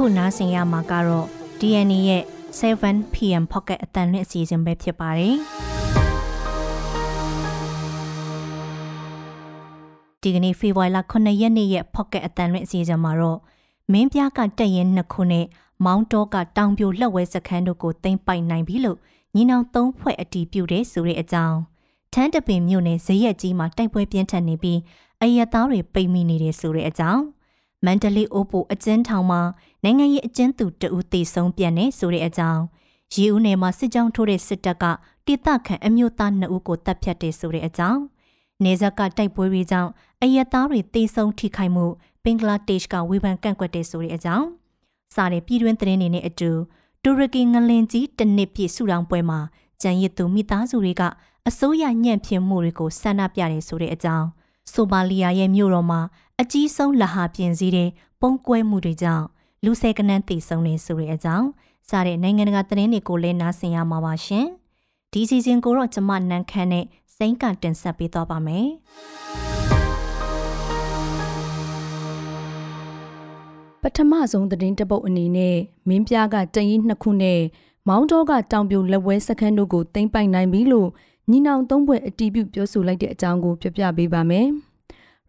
အခုနားဆင်ရမှာကတော့ DNA ရဲ့ 7pm pocket အတန်လွင့်အစီအစဉ်ပဲဖြစ်ပါတယ်ဒီကနေ့ဖေဖော်ဝါရီလ9ရက်နေ့ရဲ့ pocket အတန်လွင့်အစီအစဉ်မှာတော့မင်းပြားကတက်ရင်နှစ်ခုနဲ့မောင်းတောကတောင်ပြိုလက်ဝဲစခန်းတို့ကိုသိမ်းပိုက်နိုင်ပြီလို့ညီနောင်သုံးဖွဲ့အတီးပြုတဲ့ဆိုတဲ့အကြောင်းထန်းတပင်မြို့နယ်ဇရက်ကြီးမှာတိုက်ပွဲပြင်းထန်နေပြီးအယက်သားတွေပိတ်မိနေတယ်ဆိုတဲ့အကြောင်း မန္တလေးအိုးပိုအကျဉ်းထောင်မှာနိုင်ငံရေးအကျဉ်းသူတဦးတေဆုံးပြန်နေဆိုတဲ့အကြောင်းရေဦးနယ်မှာစစ်ကြောင်းထိုးတဲ့စစ်တပ်ကတိတခန့်အမျိုးသား2ဦးကိုတပ်ဖြတ်တယ်ဆိုတဲ့အကြောင်းနေဇက်ကတိုက်ပွဲတွေကြောင့်အယက်သားတွေတေဆုံးထိခိုက်မှုဘင်္ဂလားဒေ့ရှ်ကဝေဖန်ကန့်ကွက်တယ်ဆိုတဲ့အကြောင်းစားတဲ့ပြည်တွင်းသတင်းတွေနဲ့အတူတူရကီငလင်ကြီးတနစ်ပြည့်စုတောင်ပွဲမှာကြံရစ်သူမိသားစုတွေကအစိုးရညံ့ဖျင်းမှုတွေကိုဆန္ဒပြတယ်ဆိုတဲ့အကြောင်းဆိုမာလီယာရဲ့မြို့တော်မှာ အကြီးဆုံးလဟာပြင်စည်းတဲ့ပုံကွဲမှုတွေကြောင့်လူဆယ်ကနန်းတည်ဆုံနေဆိုတဲ့အကြောင်းစားတဲ့နိုင်ငံတကာသတင်းတွေကိုလည်းနားဆင်ရမှာပါရှင်ဒီစီစဉ်ကိုတော့ကျမနန်းခမ်းနဲ့စိမ့်ကတင်ဆက်ပေးတော့ပါမယ်ပထမဆုံးသတင်းတပုတ်အနေနဲ့မင်းပြားကတရင်နှစ်ခုနဲ့မောင်းတော့ကတောင်ပြိုလက်ဝဲစခန်းတို့ကိုတင်ပိုက်နိုင်ပြီလို့ညီနောင်သုံးဘွဲ့အတီးပြုပြောဆိုလိုက်တဲ့အကြောင်းကိုပြပြပေးပါမယ်။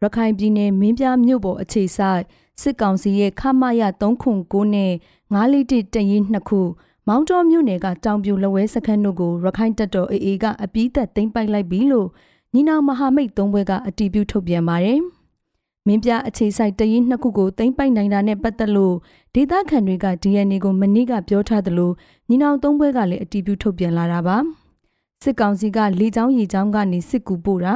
ရခိုင်ပြည်နယ်မင်းပြားမြို့ပေါ်အခြေဆိုင်စစ်ကောင်စီရဲ့ခမရ309နဲ့9လီတစ်တရင်နှစ်ခုမောင်းတော်မြို့နယ်ကတောင်ပြိုလက်ဝဲစခန်းတို့ကိုရခိုင်တပ်တော် AA ကအပြီးသက်သိမ်းပိုက်လိုက်ပြီလို့ညီနောင်မဟာမိတ်သုံးဘွဲ့ကအတီးပြုထုတ်ပြန်ပါတယ်။မင်းပြအခြေဆိုင်တရင်နှစ်ခုကိုသိမ့်ပိုက်နိုင်တာနဲ့ပတ်သက်လို့ဒေသခံတွေက DNA ကိုမနေ့ကပြောထားသလိုညီနောင်သုံးဘွဲကလည်းအတီးပြုထုတ်ပြန်လာတာပါစစ်ကောင်စီကလေကြောင်းရေကြောင်းကနေစစ်ကူပို့တာ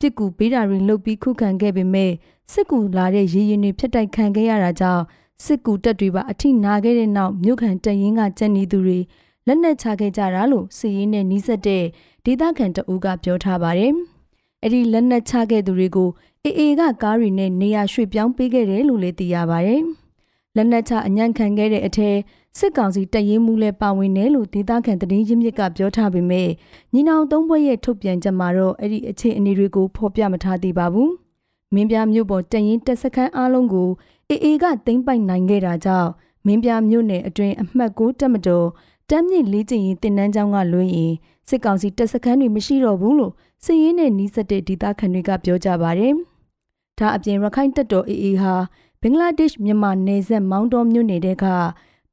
ပြစ်ကူပေးတာတွေလုပ်ပြီးခုခံခဲ့ပေမဲ့စစ်ကူလာတဲ့ရေရင်တွေဖျက်တိုက်ခံခဲ့ရတာကြောင့်စစ်ကူတပ်တွေပါအထိနာခဲ့တဲ့နောက်မြို့ခံတရင်ကကြက်နေသူတွေလက်နက်ချခဲ့ကြတာလို့စီရင်နဲ့နီးစပ်တဲ့ဒေသခံတအူးကပြောထားပါတယ်။အဲ့ဒီလက်နက်ချခဲ့သူတွေကိုအေအေကကားတွေနဲ့နေရာရွှေ့ပြောင်းပေးခဲ့တယ်လို့လည်းသိရပါတယ်။ လက်နက်ချအညံ့ခံခဲ့တဲ့အထက်စစ်ကောင်စီတရင်မှုလဲပါဝင်တယ်လို့ဒေသခံသတင်းရင်းမြစ်ကပြောထားပေမဲ့ညီနောင်သုံးဘွဲ့ရဲ့ထုတ်ပြန်ချက်မှာတော့အဲ့ဒီအခြေအနေတွေကိုဖော်ပြမထားသေးပါဘူး။မင်းပြမြို့ပေါ်တရင်တက်စခန်းအားလုံးကိုအေအေကသိမ်းပိုက်နိုင်ခဲ့တာကြောင့်မင်းပြမြို့နယ်အတွင်းအမှတ်6တက်မတော်တမ်းမြင့်လေးကျင်ရင်တင်နန်းကျောင်းကလွှင်းရင်စစ်ကောင်စီတက်စခန်းတွေမရှိတော့ဘူးလို့စစ်ရေးနဲ့နှီးစက်တဲ့ဒေသခံတွေကပြောကြပါတယ်။ဒါအပြင်ရခိုင်တပ်တော် AA ဟာ ဘင်္ဂလားဒေ့ရှ်မြန်မာနယ်စပ်မောင်းတော်မြို့နယ်တဲက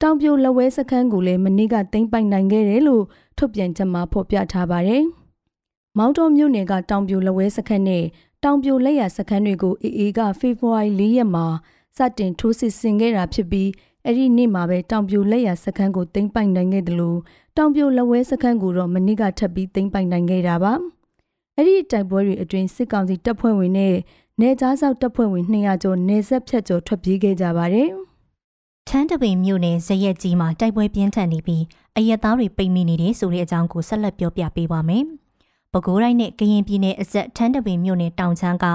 တောင်ပြိုလက်ဝဲစခန်းကိုလည်းမနေ့ကသိမ်းပိုက်နိုင်ခဲ့တယ်လို့ထုတ်ပြန်ချက်မှာဖော်ပြထားပါတယ်။မောင်းတော်မြို့နယ်ကတောင်ပြိုလက်ဝဲစခန်းနဲ့တောင်ပြိုလက်ရစခန်းတွေကို AA ကဖေဖော်ဝါရီ၄ရက်မှာစတင်ထိုးစစ်ဆင်ခဲ့တာဖြစ်ပြီးအဲ့ဒီနေ့မှာပဲတောင်ပြိုလက်ရစခန်းကိုသိမ်းပိုက်နိုင်ခဲ့တယ်လို့တောင်ပြိုလက်ဝဲစခန်းကိုတော့မနေ့ကထပ်ပြီးသိမ်းပိုက်နိုင်ခဲ့တာပါ။အဲ့ဒီတိုက်ပွဲတွေအတွင်းစစ်ကောင်စီတပ်ဖွဲ့ဝင်နဲ့ နေကြားဆောက်တပ်ဖွဲ့ဝင်200ကျော်နေဆက်ဖြတ်ကျော်ထွက်ပြေးခဲ့ကြပါတယ်။ချမ်းတပင်မြို့နယ်ဇရက်ကြီးမှာတိုက်ပွဲပြင်းထန်နေပြီးအရက်သားတွေပိတ်မိနေတယ်ဆိုတဲ့အကြောင်းကိုဆက်လက်ပြောပြပေးပါမယ်။ပဲခူးတိုင်းနဲ့ကရင်ပြည်နယ်အစက်ထန်းတပင်မြို့နယ်တောင်ချမ်းက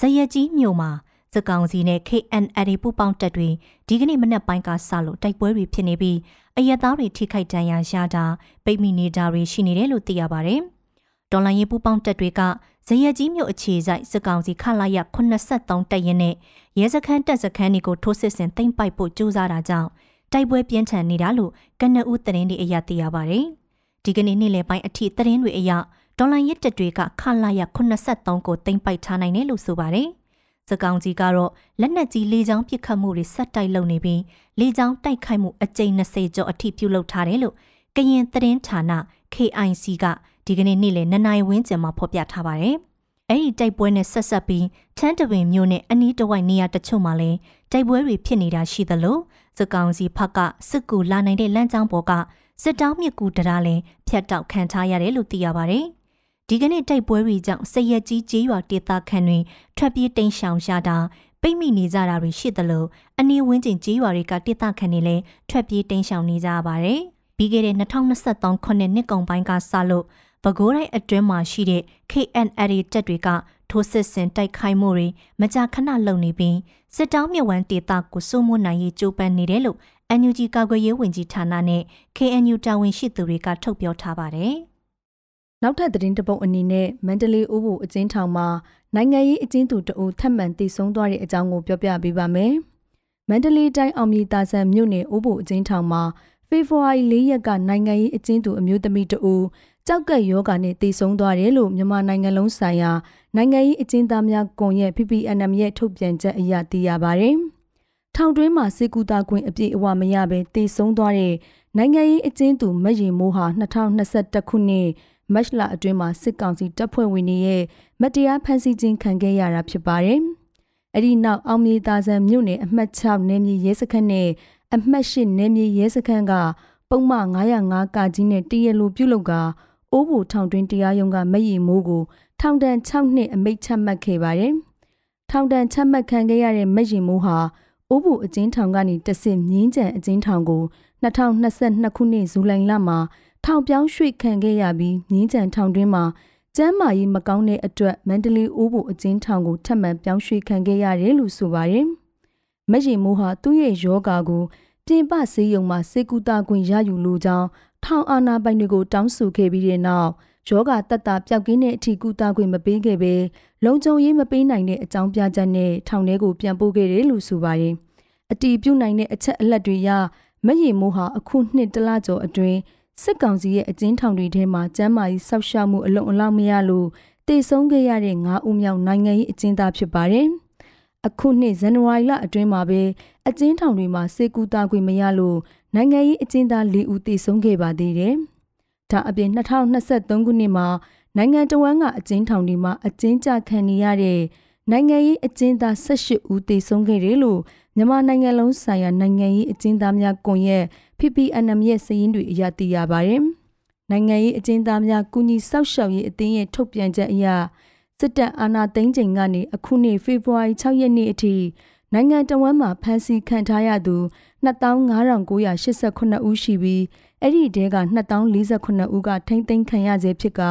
ဇရက်ကြီးမြို့မှာစကောင်စီနဲ့ KNL ပူပေါင်းတပ်တွေဒီကနေ့မနက်ပိုင်းကစလို့တိုက်ပွဲတွေဖြစ်နေပြီးအရက်သားတွေထိခိုက်ဒဏ်ရာရတာပိတ်မိနေတာတွေရှိနေတယ်လို့သိရပါတယ်။ဒေါ်လာရေးပူပေါင်းတပ်တွေက ဇရက်ကြီးမြို့အခြေဆိုင်စစ်ကောင်စီခလာရ83တပ်ရင်းနဲ့ရဲစခန်းတပ်စခန်းတွေကိုထိုးစစ်ဆင်သိမ်းပိုက်ဖို့ကြိုးစားတာကြောင့်တိုက်ပွဲပြင်းထန်နေတာလို့ကနဦးသတင်းတွေအရသိရပါတယ်။ဒီကနေ့နေ့လယ်ပိုင်းအထိသတင်းတွေအရဒေါ်လာရစ်တပ်တွေကခလာရ83ကိုသိမ်းပိုက်ထားနိုင်တယ်လို့ဆိုပါတယ်။စကောင်ကြီးကတော့လက်နက်ကြီးလေးချောင်းပစ်ခတ်မှုတွေဆက်တိုက်လုပ်နေပြီးလေးချောင်းတိုက်ခိုက်မှုအကြိမ်20ကျော်အထိပြုလုပ်ထားတယ်လို့ကရင်သတင်းဌာန KIC က ဒီကနေ့နေ့လယ်နှစ်နာရီဝန်းကျင်မှာဖော်ပြထားပါတယ်။အဲ့ဒီတိုက်ပွဲနဲ့ဆက်ဆက်ပြီးချမ်းတပင်မြို့နဲ့အနီးတစ်ဝိုက်နေရာတချို့မှာလည်းတိုက်ပွဲတွေဖြစ်နေတာရှိသလိုစကောင်စီဖက်ကစစ်ကူလာနိုင်တဲ့လမ်းကြောင်းပေါ်ကစစ်တောင်းမြစ်ကူတရားလည်းဖျက်တောက်ခံထားရတယ်လို့သိရပါတယ်။ဒီကနေ့တိုက်ပွဲတွေကြောင့်စရက်ကြီးကျေးရွာဒေသခံတွေထွက်ပြေးတိမ်းရှောင်ရတာပိတ်မိနေကြတာတွေရှိသလိုအနီးဝန်းကျင်ကျေးရွာတွေကဒေသခံတွေလည်းထွက်ပြေးတိမ်းရှောင်နေကြရပါတယ်။ပြီးခဲ့တဲ့2023ခုနှစ်နှစ်ကုန်ပိုင်းကစလို့ ပဲခူးတိုင်းအတွင်းမှာရှိတဲ့ KNL တပ်တွေကထိုးစစ်ဆင်တိုက်ခိုက်မှုတွေမကြာခဏလုပ်နေပြီးစစ်တောင်းမြဝန်းဒေသကိုစိုးမိုးနိုင်ရေးကြိုးပမ်းနေတယ်လို့ NUG ကာကွယ်ရေးဝန်ကြီးဌာနနဲ့ KNU တာဝန်ရှိသူတွေကထုတ်ပြောထားပါတယ်။နောက်ထပ်သတင်းတပုတ်အနေနဲ့မန္တလေးဥပုအကျဉ်းထောင်မှာနိုင်ငံရေးအကျဉ်းသူတအုပ်ထပ်မံတည်ဆုံသွားတဲ့အကြောင်းကိုပြောပြပေးပါမယ်။မန္တလေးတိုင်းအောင်မြေတာဆန်မြို့နယ်အိုးဘိုအကျဉ်းထောင်မှာဖေဖော်ဝါရီ၄ရက်ကနိုင်ငံရေးအကျဉ်းသူအမျိုးသမီးတဦး ကြောက်ကက်ယောဂနဲ့တည်ဆုံသွားတယ်လို့မြန်မာနိုင်ငံလုံးဆိုင်ရာနိုင်ငံရေးအကျဉ်းသားများကွန်ရက် PPNM ရဲ့ထုတ်ပြန်ချက်အရသိရပါဗျ။ထောင်တွင်းမှာစေကူတာခွင့်အပြည့်အဝမရဘဲတည်ဆုံသွားတဲ့နိုင်ငံရေးအကျဉ်းသူမရင်မိုးဟာ2021ခုနှစ်မတ်လအတွင်းမှာစစ်ကောင်စီတပ်ဖွဲ့ဝင်တွေရဲ့မတရားဖမ်းဆီးခြင်းခံခဲ့ရတာဖြစ်ပါတယ်။အဲ့ဒီနောက်အောင်မြေသားဆန်မြို့နယ်အမှတ်6နယ်မြေရဲစခန်းနဲ့အမှတ်၈နယ်မြေရဲစခန်းကပုံမှန်905ကကြီးနဲ့တရလိုပြုတ်လောက်က အိုးဘူထောင်တွင်းတရားရုံးကမရီမိုးကိုထောင်ဒဏ်6နှစ်အမိန့်ချမှတ်ခဲ့ပါတယ်။ထောင်ဒဏ်ချမှတ်ခံခဲ့ရတဲ့မရီမိုးဟာအိုးဘူအကျဉ်းထောင်ကနေတဆင့်မြင်းကြံအကျဉ်းထောင်ကို2022ခုနှစ်ဇူလိုင်လမှာထောင်ပြောင်းရွှေ့ခံခဲ့ရပြီးမြင်းကြံထောင်တွင်းမှာကျမ်းမာရေးမကောင်းတဲ့အတွက်မန္တလေးအိုးဘူအကျဉ်းထောင်ကိုထပ်မံပြောင်းရွှေ့ခံခဲ့ရတယ်လို့ဆိုပါတယ်။မရီမိုးဟာသူ့ရဲ့ယောဂါကိုပြင်ပဆေးရုံမှာစေကူတာခွင့်ရယူလိုကြောင်း ထောင်အာဏာပိုင်တွေကိုတောင်းဆိုခဲ့ပြီးတဲ့နောက်ယောဂတက်တာပျောက်ကင်းတဲ့အထီကူတာခွင့်မပေးခဲ့ပဲလုံခြုံရေးမပေးနိုင်တဲ့အကြောင်းပြချက်နဲ့ထောင်ထဲကိုပြန်ပို့ခဲ့တယ်လို့ဆိုပါတယ်။အတီးပြုတ်နိုင်တဲ့အချက်အလက်တွေရမရီမိုးဟာအခုနှစ်တလကျော်အတွင်းစစ်ကောင်စီရဲ့အကျဉ်းထောင်တွေထဲမှာကျမ်းမာရေးဆောက်ရှောက်မှုအလုံအလောက်မရလို့တည်ဆုံးခဲ့ရတဲ့၅ဦးမြောက်နိုင်ငံရေးအကျဉ်းသားဖြစ်ပါတယ်။အခုနှစ်ဇန်နဝါရီလအတွင်းမှာပဲအကျဉ်းထောင်တွေမှာစေကူတာခွင့်မရလို့နိုင်ငံရေးအကျဉ်းသား၄ဦးတည်ဆုံးခဲ့ပါသေးတယ်။ဒါအပြင်2023ခုနှစ်မှာနိုင်ငံတော်ဝန်ကအကျဉ်းထောင်တွေမှာအကျဉ်းချခံနေရတဲ့နိုင်ငံရေးအကျဉ်းသား18ဦးတည်ဆုံးခဲ့တယ်လို့မြန်မာနိုင်ငံလုံးဆိုင်ရာနိုင်ငံရေးအကျဉ်းသားများကွန်ရက် PPNM ရဲ့စည်းရင်းတွေအရသိရပါတယ်။နိုင်ငံရေးအကျဉ်းသားများကုညီဆောက်ရှောက်ရေးအသင်းရဲ့ထုတ်ပြန်ချက်အရစစ်တပ်အာဏာသိမ်းချိန်ကနေအခုနှစ်ဖေဖော်ဝါရီ6ရက်နေ့အထိ နိုင်ငံတော်ဝန်မှဖမ်းဆီးခံထားရသူ25,989ဦးရှိပြီးအဲ့ဒီတဲက2048ဦးကထိမ့်သိမ်းခံရစေဖြစ်က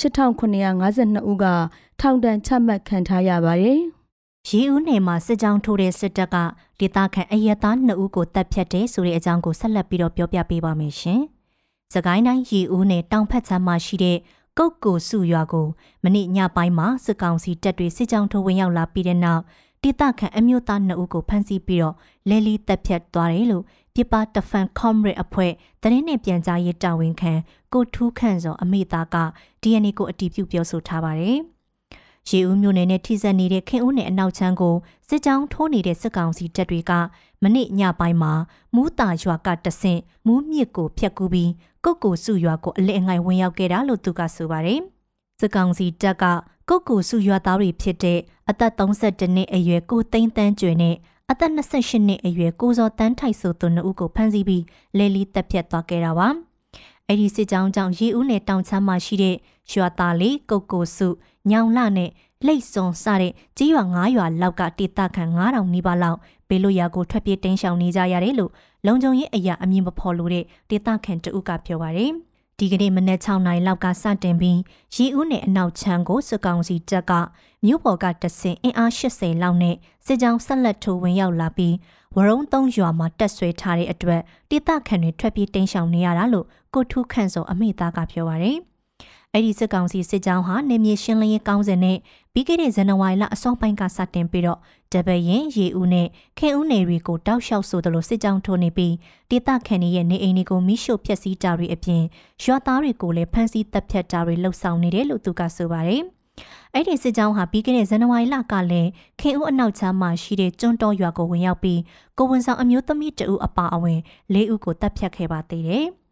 6952ဦးကထောင်ဒဏ်ချမှတ်ခံထားရပါတယ်။ရေဦးနယ်မှာစစ်ကြောင်းထိုးတဲ့စစ်တပ်ကဒေသခံအရက်သား2ဦးကိုတပ်ဖြတ်တယ်ဆိုတဲ့အကြောင်းကိုဆက်လက်ပြီးတော့ပြောပြပေးပါမယ်ရှင်။စကိုင်းတိုင်းရေဦးနယ်တောင်ဖက်ချမ်းမှာရှိတဲ့ကုတ်ကိုစုရွာကိုမနေ့ညပိုင်းမှာစစ်ကောင်စီတပ်တွေစစ်ကြောင်းထိုးဝင်ရောက်လာပြီးတဲ့နောက် ဒေသခံအမျိုးသား2ဦးကိုဖမ်းဆီးပြီးတော့လဲလီတပ်ဖြတ်သွားတယ်လို့ပြပတဖန်ကွန်ရစ်အဖွဲ့တရင်နဲ့ပြန်ကြားရေးတာဝန်ခံကိုထူးခန့်စောအမိသားက DNA ကိုအတည်ပြုပြောဆိုထားပါတယ်။ရေဦးမြို့နယ်နဲ့ထိစပ်နေတဲ့ခင်ဦးနယ်အနောက်ချမ်းကိုစစ်ကြောင်းထိုးနေတဲ့စစ်ကောင်စီတပ်တွေကမနေ့ညပိုင်းမှာမူးတာရွာကတဆင့်မူးမြစ်ကိုဖျက်ကူးပြီးကုတ်ကိုစုရွာကိုအလဲအငိုင်ဝင်ရောက်ခဲ့တာလို့သူကဆိုပါတယ်။စစ်ကောင်စီတပ်က ကုတ်ကိုစုရွာသားတွေဖြစ်တဲ့အသက်32နှစ်အရွယ်ကိုသိန်းတန်းကျွေနဲ့အသက်28နှစ်အရွယ်ကိုစောတန်းထိုက်ဆိုသူနှစ်ဦးကိုဖမ်းဆီးပြီးလဲလီတပ်ဖြတ်သွားခဲ့တာပါ။အဲ့ဒီစစ်ကြောင်းကြောင့်ရေဦးနယ်တောင်ချမ်းမှာရှိတဲ့ရွာသားလေးကုတ်ကိုစုညောင်လှနဲ့လိတ်စွန်စတဲ့ကြီးရွာ9ရွာလောက်ကဒေသခံ9000နီးပါးလောက်ဘေးလွရာကိုထွက်ပြေးတင်းရှောင်နေကြရတယ်လို့လုံခြုံရေးအရာအမည်မဖော်လို့တဲ့ဒေသခံတဦးကပြောပါတယ်။ ဒီကနေ့မနက်6နာရီလောက်ကစတင်ပြီးရီဦးနယ်အနောက်ချမ်းကိုစစ်ကောင်စီတပ်ကမြို့ပေါ်ကတဆင်အင်အား80လောက်နဲ့စစ်ကြောင်းဆက်လက်ထိုးဝင်ရောက်လာပြီးဝရုံသုံးရွာမှာတက်ဆွဲထားတဲ့အတွက်တိတခန့်တွေထွက်ပြေးတင်းရှောင်နေရတာလို့ကိုထုခန့်စောအမိသားကပြောပါရယ် အဲ့ဒီစစ်ကောင်စီစစ်ကြောင်းဟာနေမြေရှင်းလင်းရေးကောင်းစဉ်နဲ့ပြီးခဲ့တဲ့ဇန်နဝါရီလအစောပိုင်းကစတင်ပြီးတော့တပရင်ရေဦးနဲ့ခင်ဦးနယ်တွေကိုတောက်လျှောက်ဆိုသလိုစစ်ကြောင်းထိုးနေပြီးဒေသခံတွေရဲ့နေအိမ်တွေကိုမိရှို့ဖျက်ဆီးတာတွေအပြင်ရွာသားတွေကိုလည်းဖမ်းဆီးတပ်ဖြတ်တာတွေလှုပ်ဆောင်နေတယ်လို့သူကဆိုပါတယ်။အဲ့ဒီစစ်ကြောင်းဟာပြီးခဲ့တဲ့ဇန်နဝါရီလကလည်းခင်ဦးအနောက်ချမ်းမှာရှိတဲ့ကျွန်းတော်ရွာကိုဝင်ရောက်ပြီးကိုဝန်ဆောင်အမျိုးသမီးတဦးအပါအဝင်၄ဦးကိုတပ်ဖြတ်ခဲ့ပါသေးတယ်။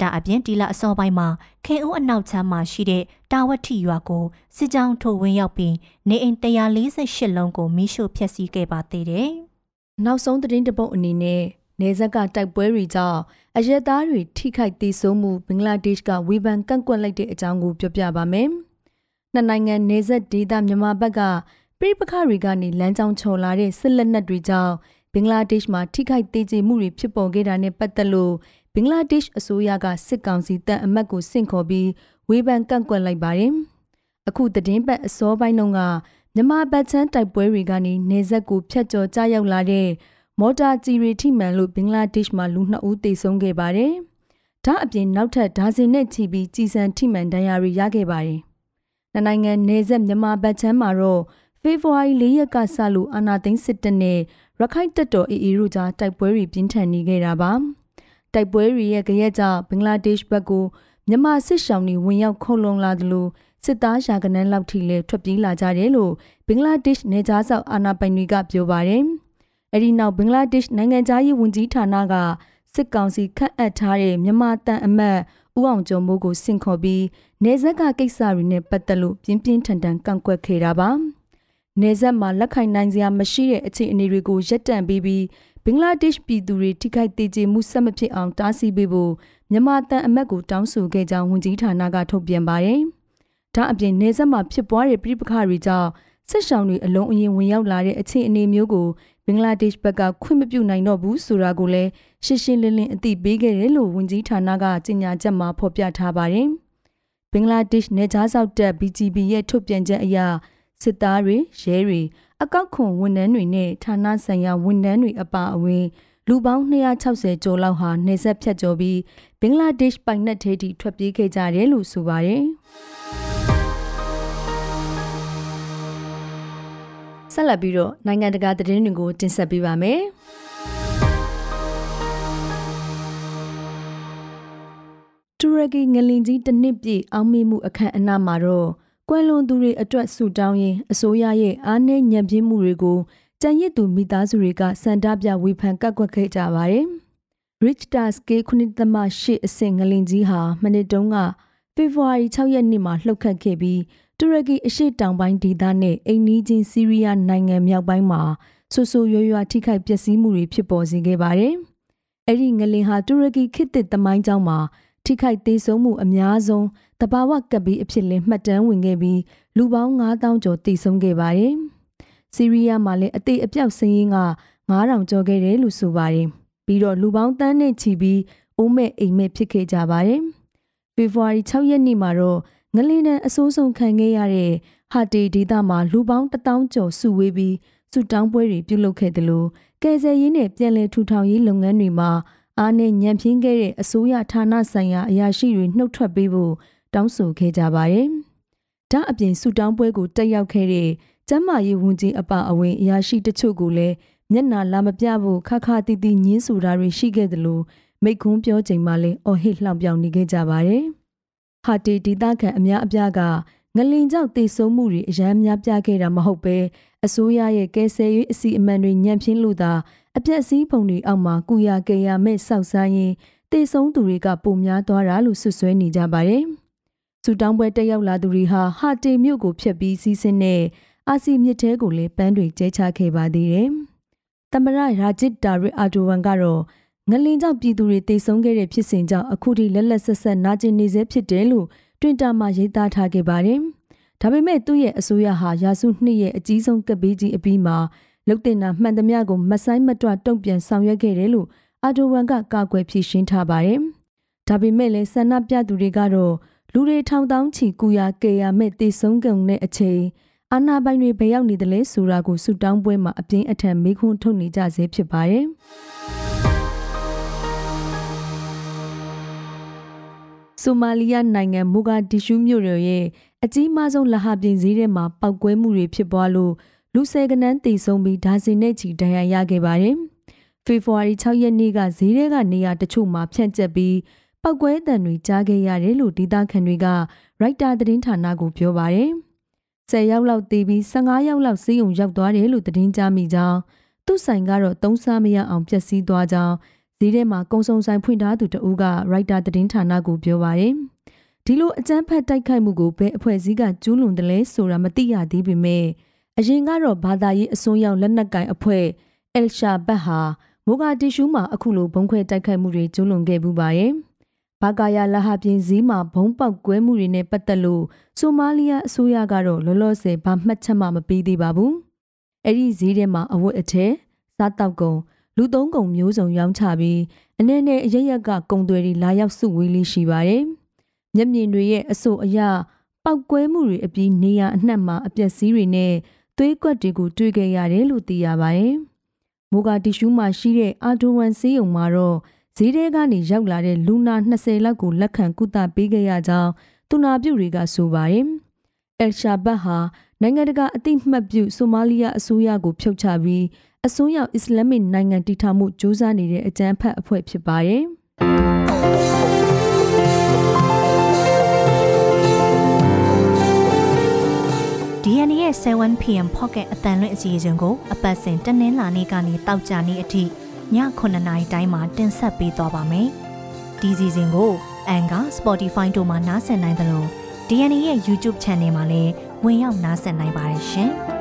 ဒါအပြင်ဒီလအစောပိုင်းမှာခင်ဦးအနောက်ချမ်းမှာရှိတဲ့တာဝတိရွာကိုစစ်ကြောင်းထိုးဝင်ရောက်ပြီးနေအိမ်148လုံးကိုမိရှို့ဖျက်ဆီးခဲ့ပါသေးတယ်။နောက်ဆုံးသတင်းတပုတ်အနေနဲ့နေဇက်ကတိုက်ပွဲတွေကြောင့်အရက်သားတွေထိခိုက်သေးဆုံးမှုဘင်္ဂလားဒေ့ရှ်ကဝေဖန်ကန့်ကွက်လိုက်တဲ့အကြောင်းကိုပြောပြပါမယ်။နှစ်နိုင်ငံနေဆက်ဒေသမြန်မာဘက်ကပြိပခတွေကနေလမ်းကြောင်းချော်လာတဲ့စစ်လက်နက်တွေကြောင့်ဘင်္ဂလားဒေ့ရှ်မှာထိခိုက်သေးချေမှုတွေဖြစ်ပေါ်ခဲ့တာနဲ့ပတ်သက်လို့ ဘင်္ဂလားဒေ့ရှ်အစိုးရကစစ်ကောင်စီတပ်အမတ်ကိုဆင့်ခေါ်ပြီးဝေဖန်ကန့်ကွက်လိုက်ပါတယ်။အခုသတင်းပတ်အစောပိုင်းတုန်းကမြန်မာဘတ်ချမ်းတိုက်ပွဲတွေကနေနေဆက်ကိုဖျက်ကျော်ကြားရောက်လာတဲ့မော်တာကြီးရီထိမှန်လို့ဘင်္ဂလားဒေ့ရှ်မှာလူနှစ်ဦးသေဆုံးခဲ့ပါတယ်။ဒါအပြင်နောက်ထပ်ဒါဇင်နဲ့ချီပြီးကြီးစံထိမှန်ဒဏ်ရာတွေရခဲ့ပါတယ်။နှစ်နိုင်ငံနေဆက်မြန်မာဘက်ချမ်းမှာတော့ဖေဖော်ဝါရီ၄ရက်ကစလို့အာဏာသိမ်းစစ်တပ်နဲ့ရခိုင်တပ်တော် AA တို့ကြားတိုက်ပွဲတွေပြင်းထန်နေခဲ့တာပါ တိုက်ပွဲတွေရဲ့ကြရက်ကြောင့်ဘင်္ဂလားဒေ့ရှ်ဘက်ကိုမြန်မာစစ်ရှောင်းတွေဝင်ရောက်ခုံလုံလာသလိုစစ်သားရာကနန်းလောက်ထိလည်းထွက်ပြေးလာကြတယ်လို့ဘင်္ဂလားဒေ့ရှ်နေကြားဆောက်အာဏာပိုင်တွေကပြောပါတယ်။အဲဒီနောက်ဘင်္ဂလားဒေ့ရှ်နိုင်ငံသားရေးဝန်ကြီးဌာနကစစ်ကောင်စီခန့်အပ်ထားတဲ့မြန်မာတန်အမတ်ဦးအောင်ကျော်မိုးကိုဆင့်ခေါ်ပြီးနေဆက်ကကိစ္စတွေနဲ့ပတ်သက်လို့ပြင်းပြင်းထန်ထန်ကန့်ကွက်ခဲ့တာပါ။နေဆက်မှာလက်ခိုင်နိုင်စရာမရှိတဲ့အခြေအနေတွေကိုရပ်တန့်ပြီးပြီး ဘင်္ဂလားဒေ့ရှ်ပြည်သူတွေထိခိုက်ဒေကျေမှုဆက်မဖြစ်အောင်တားဆီးပေးဖို့မြန်မာတန်အမတ်ကိုတောင်းဆိုခဲ့ကြောင်းဝန်ကြီးဌာနကထုတ်ပြန်ပါတယ်။ဒါအပြင်နေဆက်မှာဖြစ်ပွားတဲ့ပြည်ပခါတွေကြောင့်စစ်ဆောင်တွေအလုံးအရင်ဝင်ရောက်လာတဲ့အခြေအနေမျိုးကိုဘင်္ဂလားဒေ့ရှ်ဘက်ကခွင့်မပြုနိုင်တော့ဘူးဆိုတာကိုလည်းရှင်းရှင်းလင်းလင်းအသိပေးခဲ့တယ်လို့ဝန်ကြီးဌာနကကြေညာချက်မှာဖော်ပြထားပါတယ်။ဘင်္ဂလားဒေ့ရှ်နယ်ခြားစောက်တပ် BGB ရဲ့ထုတ်ပြန်ချက်အရစစ်သားတွေရဲတွေ အကောက်ခွန်ဝန်ထမ်းတွေနဲ့ဌာနဆိုင်ရာဝန်ထမ်းတွေအပါအဝင် လူပေါင်း260ကျော်လောက်ဟာနေဆက်ဖြတ်ကျော်ပြီးဘင်္ဂလားဒေ့ရှ်ပိုင်နက်ထဲထိထွက်ပြေးခဲ့ကြတယ်လို့ဆိုပါတယ်။ဆက်လက်ပြီးတော့နိုင်ငံတကာသတင်းတွေကိုတင်ဆက်ပေးပါမယ်။တူရကီငလင်ကြီးတစ်နှစ်ပြည့်အောင်မေမှုအခမ်းအနားမှာတော့ ကွယ်လွန်သူတွေအတွက်ဆူတောင်းရင်အစိုးရရဲ့အားနည်းညံ့ပြင်းမှုတွေကိုကြံရစ်သူမိသားစုတွေကစန္ဒပြဝေဖန်ကန့်ကွက်ခဲ့ကြပါတယ်။ Richter scale 9.8အဆင့်ငလင်ကြီးဟာမနစ်တုန်းကဖေဖော်ဝါရီ6ရက်နေ့မှာလှုပ်ခတ်ခဲ့ပြီးတူရကီအရှေ့တောင်ပိုင်းဒေသနဲ့အိမ်နီးချင်းဆီးရီးယားနိုင်ငံမြောက်ပိုင်းမှာဆူဆူရွရွထိခိုက်ပျက်စီးမှုတွေဖြစ်ပေါ်စေခဲ့ပါတယ်။အဲ့ဒီငလင်ဟာတူရကီခေတ်သစ်သမိုင်းကြောင်းမှာ ထိခိုက်သေးဆုံးမှုအများဆုံးတဘာဝကပ်ပြီးအဖြစ်လင်းမှတ်တမ်းဝင်ခဲ့ပြီးလူပေါင်း9000ကျော်တိဆုံးခဲ့ပါတယ်။ဆီးရီးယားမှာလည်းအသေးအပြောက်စင်းရင်းက9000ကျော်ခဲ့တယ်လို့ဆိုပါတယ်။ပြီးတော့လူပေါင်းတန်းနဲ့ချီပြီးအိုးမဲ့အိမ်မဲ့ဖြစ်ခဲ့ကြပါတယ်။ဖေဖော်ဝါရီ6ရက်နေ့မှာတော့ငလင်းတန်းအစိုးဆုံးခံခဲ့ရတဲ့ဟာတီဒေသမှာလူပေါင်း1000ကျော်စုဝေးပြီးစုတောင်းပွဲတွေပြုလုပ်ခဲ့တယ်လို့ကယ်ဆယ်ရေးနဲ့ပြည်내ထူထောင်ရေးလုပ်ငန်းတွေမှာ အားနဲ့ညံပြင်းခဲ့တဲ့အစိုးရဌာနဆိုင်ရာအရာရှိတွေနှုတ်ထွက်ပေးဖို့တောင်းဆိုခဲ့ကြပါတယ်။ဒါအပြင်ဆူတောင်းပွဲကိုတက်ရောက်ခဲ့တဲ့ကျမ်းမာရေးဝန်ကြီးအပါအဝင်အရာရှိတချို့ကိုလည်းမျက်နာလာမပြဖို့ခါခါတီတီညင်းဆိုတာတွေရှိခဲ့တယ်လို့မိတ်ခွန်းပြောချိန်မှာလည်းအော်ဟစ်လှောင်ပြောင်နေခဲ့ကြပါတယ်။ဟာတီဒေသခံအများအပြားကငလင်ကြောင့်တေဆုံးမှုတွေအရန်များပြခဲ့တာမဟုတ်ပဲအစိုးရရဲ့ကယ်ဆယ်ရေးအစီအမံတွေညံ့ဖျင်းလို့သာ အပြက်စီးပုံတွေအောက်မှာကုရကေရမဲ့စောက်စားရင်တေဆုံးသူတွေကပုံများသွားတာလို့ဆွဆွဲနေကြပါတယ်။စူတောင်းပွဲတက်ရောက်လာသူတွေဟာဟာတေမြို့ကိုဖျက်ပြီးစီးဆင်းတဲ့အာစီမြစ်တဲကိုလည်းပန်းတွေကျဲချခဲ့ပါသေးတယ်။တမရရာဂျစ်တာရီအာတိုဝန်ကတော့ငလင်ကြောင့်ပြည်သူတွေတေဆုံးခဲ့တဲ့ဖြစ်စဉ်ကြောင့်အခုထိလက်လက်ဆက်ဆက်နာကျင်နေစေဖြစ်တယ်လို့တွင်တာမှာရေးသားထားခဲ့ပါတယ်။ဒါပေမဲ့သူ့ရဲ့အစိုးရဟာရာစုနှစ်ရဲ့အကြီးဆုံးကပ်ဘေးကြီးအပြီးမှာ လုတ်တင်တာမှန်သမျှကိုမဆိုင်မတွတုံ့ပြန်ဆောင်ရွက်ခဲ့တယ်လို့အာဒိုဝမ်ကကာကွယ်ဖြေရှင်းထားပါတယ်။ဒါပေမဲ့လည်းဆန္ဒပြသူတွေကတော့လူတွေထောင်တောင်းချီကူယာကေယာမဲ့တေဆုံးကုန်တဲ့အချိန်အာနာပိုင်တွေဘယ်ရောက်နေတယ်လဲဆိုတာကိုဆူတောင်းပွဲမှာအပြင်းအထန်မေးခွန်းထုတ်နေကြဆဲဖြစ်ပါတယ်။ဆိုမာလီယာနိုင်ငံမူဂါဒီရှူးမြို့ရဲ့အကြီးမားဆုံးလဟပြင်ဈေးထဲမှာပောက်ကွဲမှုတွေဖြစ်ပွားလို့ လူဆယ်ကနန်းတည်ဆုံးပြီးဒါဇင်နဲ့ချီဒဏ်ရာရခဲ့ပါတယ်။ဖေဖော်ဝါရီ6ရက်နေ့ကဈေးထဲကနေရာတချို့မှာဖြန့်ကျက်ပြီးပောက်ကွဲတံတွေကြားခဲ့ရတယ်လို့ဒေသခံတွေကရိုက်တာသတင်းဌာနကိုပြောပါတယ်။10ရောက်လောက်တည်ပြီး15ရောက်လောက်စီးုံရောက်သွားတယ်လို့သတင်းကြားမိကြောင်းသူ့ဆိုင်ကတော့သုံးစားမရအောင်ပျက်စီးသွားကြောင်းဈေးထဲမှာကုံစုံဆိုင်ဖွင့်ထားသူတဦးကရိုက်တာသတင်းဌာနကိုပြောပါတယ်။ဒီလိုအကြမ်းဖက်တိုက်ခိုက်မှုကိုဘယ်အဖွဲ့အစည်းကကျူးလွန်တယ်လဲဆိုတာမသိရသေးပေမဲ့ အရင်ကတော့ဘာသာရေးအစွန်းရောက်လက်နက်ကင်အဖွဲ့အယ်ရှာဘတ်ဟာမိုဂါတီရှူးမှာအခုလိုဘုံခွဲတိုက်ခိုက်မှုတွေကျူးလွန်ခဲ့ပူပါရဲ့။ဘာကာယာလဟပြင်ဇီးမှာဘုံပေါက်ကွဲမှုတွေနဲ့ပတ်သက်လို့ဆိုမာလီယာအစိုးရကတော့လောလောဆယ်ဘာမှတ်ချက်မှမပေးသေးပါဘူး။အဲ့ဒီဇီးထဲမှာအဝတ်အထည်စားတောက်ကုန်လူသုံးကုန်မျိုးစုံရောင်းချပြီးအနေနဲ့အရရက်ကကုံတွေလာရောက်စုဝေးလေးရှိပါတယ်။မျက်မြင်တွေရဲ့အဆိုအရပောက်ကွဲမှုတွေအပြီးနေရအနှံ့မှာအပျက်စီးတွေနဲ့ သွေးကွက်တွေကိုတွေ့ခဲ့ရတယ်လို့သိရပါတယ်။မိုဂါတီရှူးမှာရှိတဲ့အာဒိုဝမ်ဆေးရုံမှာတော့ဈေးထဲကနေရောက်လာတဲ့လူနာ20လောက်ကိုလက်ခံကုသပေးခဲ့ရကြောင်းသူနာပြုတွေကဆိုပါတယ်။အယ်ရှာဘတ်ဟာနိုင်ငံတကာအသိမှတ်ပြုဆိုမာလီယာအစိုးရကိုဖြုတ်ချပြီးအစွန်းရောက်အစ္စလာမစ်နိုင်ငံတည်ထောင်မှုကြိုးစားနေတဲ့အကြမ်းဖက်အဖွဲ့ဖြစ်ပါတယ်။ DNA ရဲ့ 7pm pocket အတန်လွင့်အစီအစဉ်ကိုအပတ်စဉ်တနင်္လာနေ့ကနေတောက်ကြနေ့အထိည9:00နာရီတိုင်းမှာတင်ဆက်ပေးသွားပါမယ်။ဒီစီစဉ်ကို Anchor, Spotify တို့မှာနားဆင်နိုင်သလို DNA ရဲ့ YouTube Channel မှာလည်းဝင်ရောက်နားဆင်နိုင်ပါတယ်ရှင်။